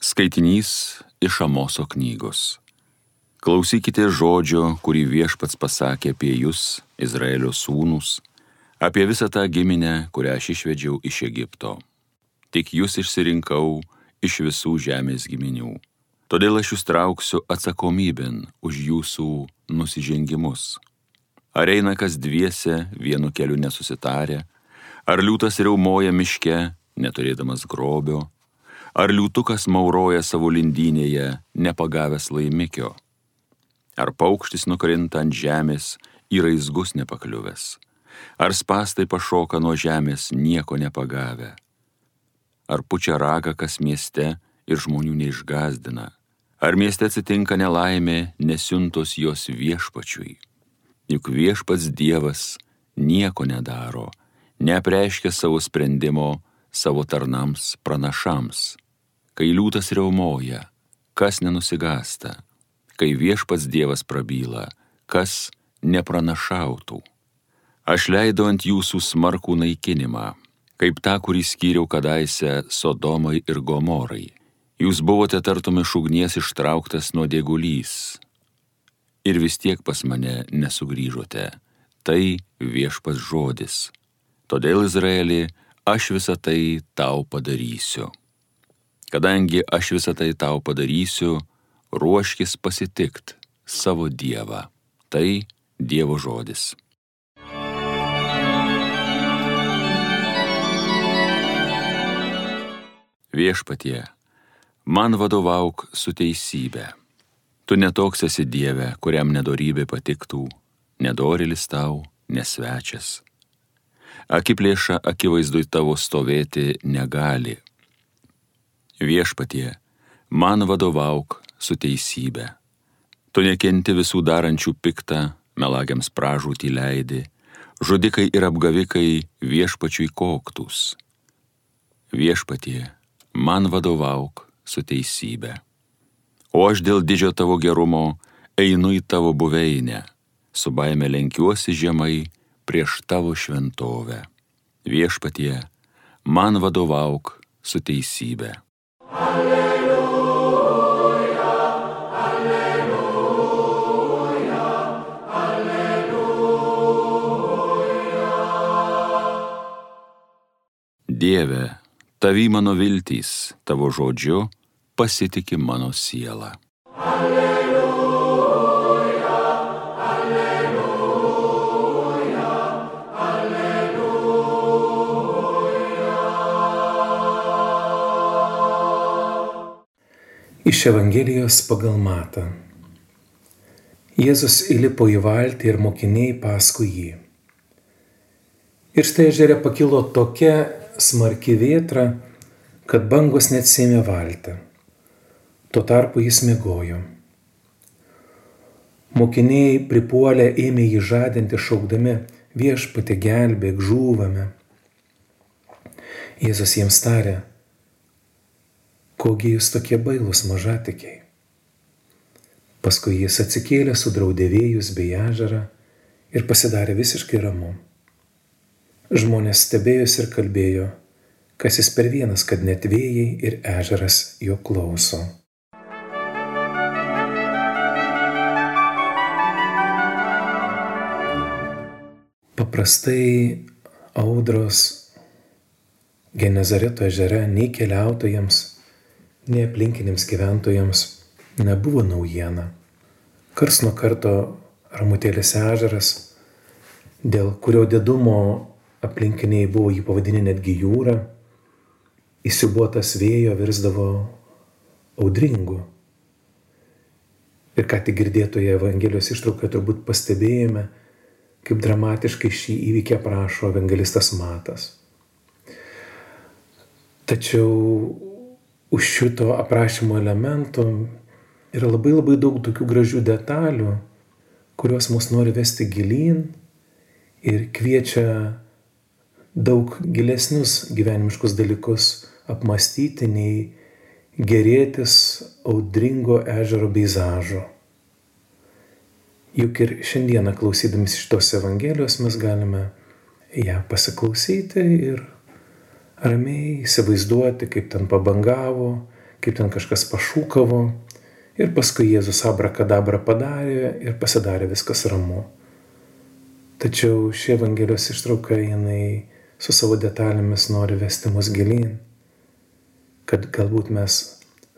Skaitinys iš Amoso knygos. Klausykite žodžio, kurį viešpats pasakė apie jūs, Izraelio sūnus, apie visą tą giminę, kurią aš išvedžiau iš Egipto. Tik jūs išsirinkau iš visų žemės giminių. Todėl aš jūs trauksiu atsakomybėn už jūsų nusižengimus. Ar eina kas dviese vienu keliu nesusitarę, ar liūtas reumoja miške, neturėdamas grobio, Ar liūtukas mauroja savo lindynėje, nepagavęs laimikio? Ar paukštis nukrinta ant žemės, į raizgus nepakliuvęs? Ar spastai pašoka nuo žemės, nieko nepagavę? Ar pučia raga kas mieste ir žmonių neišgazdina? Ar mieste atsitinka nelaimė, nesiuntos jos viešpačiui? Juk viešpats Dievas nieko nedaro, neapreiškia savo sprendimo savo tarnams pranašams kai liūtas reumoja, kas nenusigasta, kai viešpats Dievas prabyla, kas nepranašautų. Aš leidau ant jūsų smarkų naikinimą, kaip tą, kurį skyriau kadaise Sodomai ir Gomorai. Jūs buvote tartum iš ugnies ištrauktas nuo dėgulys. Ir vis tiek pas mane nesugrįžote. Tai viešpas žodis. Todėl, Izraeli, aš visą tai tau padarysiu. Kadangi aš visą tai tau padarysiu, ruoškis pasitikt savo Dievą. Tai Dievo žodis. Viešpatie, man vadovauk su teisybė. Tu netoks esi Dieve, kuriam nedorybė patiktų, nedorilis tau, nesvečias. Akiplėša akivaizdui tavo stovėti negali Viešpatie, man vadovauk su teisybė. Tu nekenti visų darančių piktą, melagiams pražūtį leidi, žudikai ir apgavikai viešpačiui koktus. Viešpatie, man vadovauk su teisybė. O aš dėl didžio tavo gerumo einu į tavo buveinę, su baime lenkiuosi žemai prieš tavo šventovę. Viešpatie, man vadovauk su teisybė. Dieve, tavi mano viltys, tavo žodžiu pasitiki mano siela. Alleluja, Iš Evangelijos pagal matą. Jėzus įlipo į valtį ir mokiniai paskui jį. Ir štai ežere pakilo tokia smarki vėtra, kad bangos net sėmė valtą. Tuo tarpu jis mėgojo. Mokiniai pripuolę ėmė jį žadinti šaukdami viešpatį gelbėk žūvame. Jėzus jiems tarė, kogi jūs tokie bailūs mažatikiai. Paskui jis atsikėlė, sudraudė vėjus bei ežerą ir pasidarė visiškai ramu. Žmonės stebėjosi ir kalbėjo, kas jis per vienas, kad net vėjai ir ežeras jo klauso. Paprastai audros Genezareto ežere nei keliautojams, nei aplinkiniams gyventojams nebuvo naujiena. Kars nuo karto ramutėlis ežeras, dėl kurio didumo aplinkiniai buvo jį pavadinę netgi jūra, įsiubuotas vėjo virsdavo audringu. Ir ką tik girdėtoje Evangelijos ištraukoje turbūt pastebėjome, kaip dramatiškai šį įvykį aprašo evangelistas Matas. Tačiau už šito aprašymo elemento yra labai labai daug tokių gražių detalių, kurios mus nori vesti gilyn ir kviečia daug gilesnius gyvenimiškus dalykus apmastyti nei gerėtis audringo ežero peizažo. Juk ir šiandieną klausydami šitos Evangelijos mes galime ją pasiklausyti ir ramiai įsivaizduoti, kaip ten pabangavo, kaip ten kažkas pašūkavo ir paskui Jėzus abrakadabra padarė ir pasidarė viskas ramu. Tačiau ši Evangelijos ištrauka jinai su savo detalėmis nori vesti mus gilin, kad galbūt mes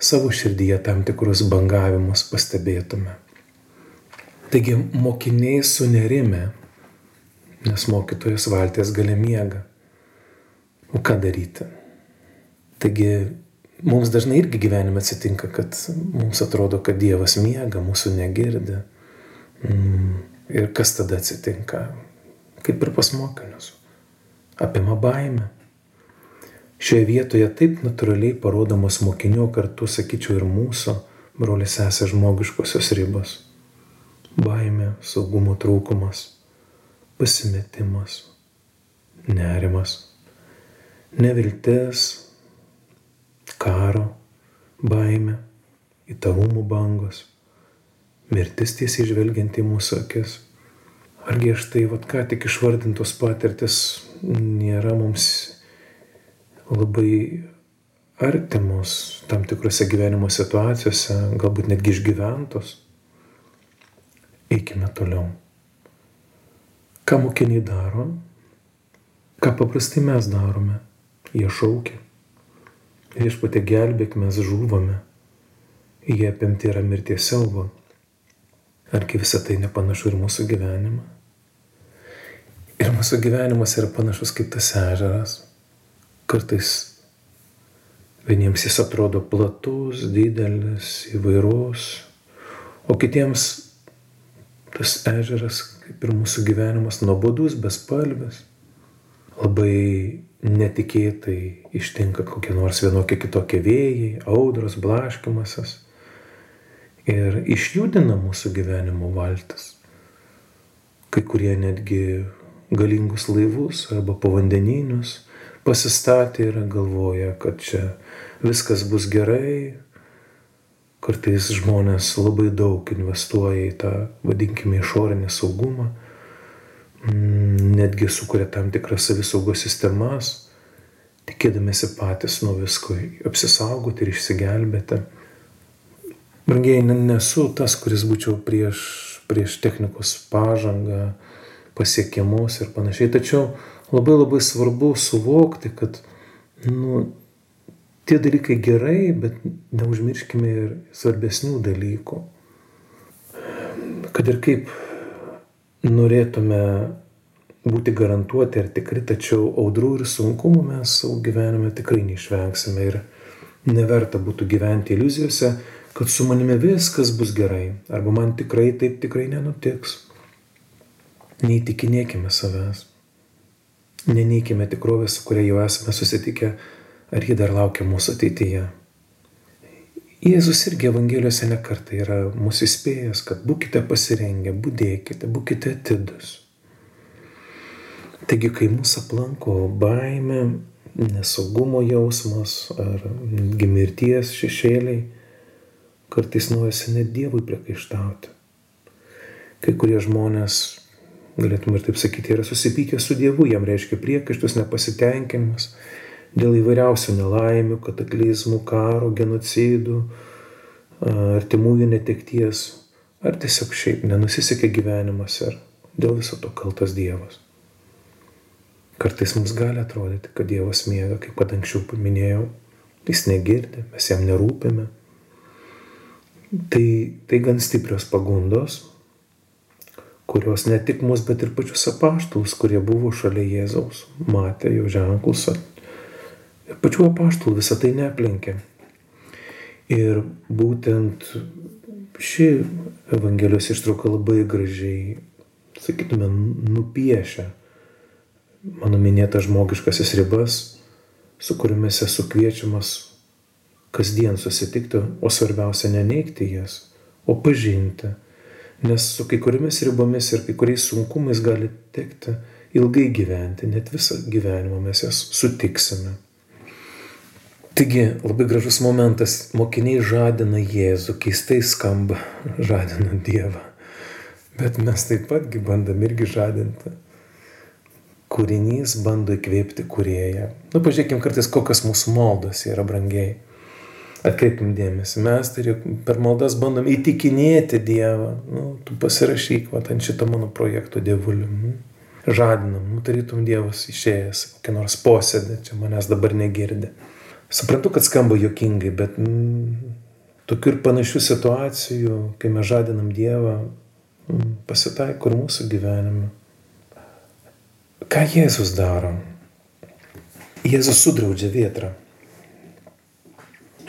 savo širdyje tam tikrus bangavimus pastebėtume. Taigi mokiniai sunerime, nes mokytojas valties gali miega. O ką daryti? Taigi mums dažnai irgi gyvenime atsitinka, kad mums atrodo, kad Dievas miega, mūsų negirdi. Mm Ir kas tada atsitinka? Kaip ir pas mokinius. Apima baime. Šioje vietoje taip natūraliai parodomos mokinio kartu, sakyčiau, ir mūsų, brolis esą žmogiškosios ribos. Baime, saugumo trūkumas, pasimetimas, nerimas, neviltis, karo, baime, įtarumų bangos mirtis tiesiai žvelgiant į mūsų akis. Argi aš tai, vad ką tik išvardintos patirtis nėra mums labai artimos tam tikrose gyvenimo situacijose, galbūt netgi išgyventos. Eikime toliau. Ką mokiniai daro, ką paprastai mes darome, jie šaukia. Viešpatė gelbėk, mes žūvame. Jie apimti yra mirties siaubo. Argi visą tai nepanašu ir mūsų gyvenimą? Ir mūsų gyvenimas yra panašus kaip tas ežeras. Kartais vieniems jis atrodo platus, didelis, įvairus, o kitiems tas ežeras, kaip ir mūsų gyvenimas, nuobodus, bespalvis. Labai netikėtai ištinka kokie nors vienokie kitokie vėjai, audros, blaškimasis ir išjudina mūsų gyvenimo valtis. Kai kurie netgi galingus laivus arba povandeninius pasistatė ir galvoja, kad čia viskas bus gerai. Kartais žmonės labai daug investuoja į tą, vadinkime, išorinį saugumą, netgi sukuria tam tikras savisaugos sistemas, tikėdamėsi patys nuo visko apsisaugoti ir išsigelbėti. Brangiai, nesu tas, kuris būčiau prieš, prieš technikos pažangą, pasiekimus ir panašiai. Tačiau labai labai svarbu suvokti, kad nu, tie dalykai gerai, bet neužmirškime ir svarbesnių dalykų. Kad ir kaip norėtume būti garantuoti ar tikri, tačiau audrų ir sunkumų mes savo gyvenime tikrai neišvengsime ir neverta būtų gyventi iliuzijose, kad su manimi viskas bus gerai, arba man tikrai taip tikrai nenutiks. Neįtikinėkime savęs. Neneikime tikrovės, su kuria jau esame susitikę, ar ji dar laukia mūsų ateityje. Jėzus irgi Evangelijose nekartai yra mūsų įspėjęs, kad būkite pasirengę, būdėkite, būkite atidus. Taigi, kai mūsų aplanko baime, nesaugumo jausmas ar mirties šešėliai, kartais norisi net Dievui priekaištauti. Kai kurie žmonės, galėtume ir taip sakyti, yra susipykę su Dievu, jam reiškia priekaištus, nepasitenkinimas dėl įvairiausių nelaimių, kataklizmų, karo, genocidų, artimųjų netekties, ar tiesiog šiaip nenusisekė gyvenimas ir dėl viso to kaltas Dievas. Kartais mums gali atrodyti, kad Dievas miega, kaip kad anksčiau paminėjau, jis negirdi, mes jam nerūpime Tai, tai gan stiprios pagundos, kurios ne tik mus, bet ir pačius apaštalus, kurie buvo šalia Jėzaus, matė jo ženklus. Pačių apaštalų visą tai neaplenkė. Ir būtent ši Evangelijos ištrauka labai gražiai, sakytume, nupiešia mano minėtas žmogiškasis ribas, su kuriomis esu kviečiamas kasdien susitikti, o svarbiausia neneigti jas, o pažinti. Nes su kai kuriomis ribomis ir kai kuriais sunkumais gali tekti ilgai gyventi, net visą gyvenimą mes jas sutiksime. Taigi labai gražus momentas, mokiniai žadina Jėzų, keistai skamba, žadina Dievą. Bet mes taip patgi bandom irgi žadinti. Kūrinys bando įkvėpti kurėją. Nu, pažiūrėkime kartais, kokios mūsų maldos yra brangiai Atkreipkim dėmesį, mes tai per maldas bandom įtikinėti Dievą. Nu, tu pasirašyk, va, ant šito mano projekto dievulį. Nu, žadinam, nu, tarytum Dievas išėjęs, kokią nors posėdį, čia manęs dabar negirdi. Suprantu, kad skamba jokingai, bet mm, tokių ir panašių situacijų, kai mes žadinam Dievą, mm, pasitaiko ir mūsų gyvenime. Ką Jėzus daro? Jėzus sudraudžia vietrą.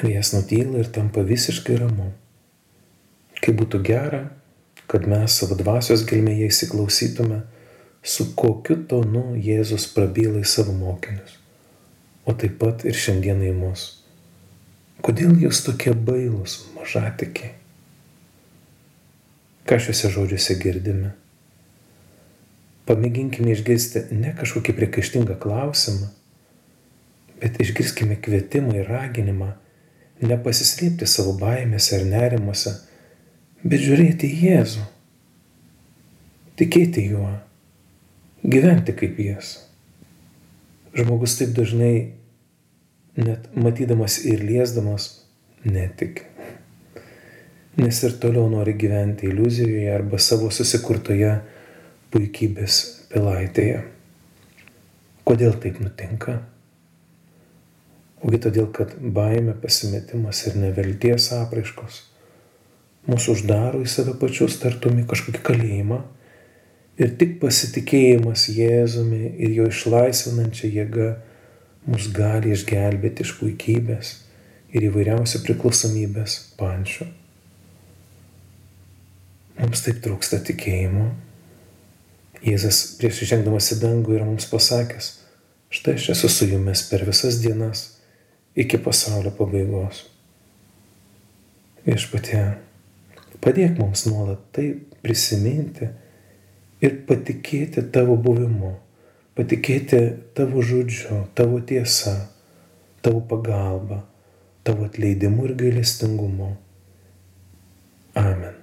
Vėjas nutyla ir tampa visiškai ramu. Kaip būtų gera, kad mes savo dvasios gelmėje įsiklausytume, su kokiu tonu Jėzus prabyla į savo mokinius, o taip pat ir šiandieną į mus. Kodėl jūs tokie bailūs, mažatikiai? Ką šiuose žodžiuose girdime? Pamėginkime išgirsti ne kažkokį priekaištingą klausimą, bet išgirskime kvietimą ir raginimą nepasislėpti savo baimėse ar nerimuose, bet žiūrėti į Jėzų, tikėti juo, gyventi kaip jis. Žmogus taip dažnai, net matydamas ir liesdamas, netiki. Nes ir toliau nori gyventi iliuzijoje arba savo susikurtoje puikybės pilaitėje. Kodėl taip nutinka? Ogi todėl, kad baime, pasimetimas ir nevilties apraiškos mūsų uždaro į save pačius tartumi kažkokį kalėjimą ir tik pasitikėjimas Jėzumi ir jo išlaisvinančia jėga mus gali išgelbėti iš puikybės ir įvairiausių priklausomybės pančių. Mums taip trūksta tikėjimo. Jėzas prieš žengdamas į dangų yra mums pasakęs, štai aš esu su jumis per visas dienas iki pasaulio pabaigos. Viešpatie, padėk mums nuolat tai prisiminti ir patikėti tavo buvimu, patikėti tavo žodžiu, tavo tiesa, tavo pagalba, tavo atleidimu ir gailestingumu. Amen.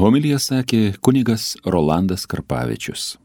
Homilija sakė kunigas Rolandas Karpavičius.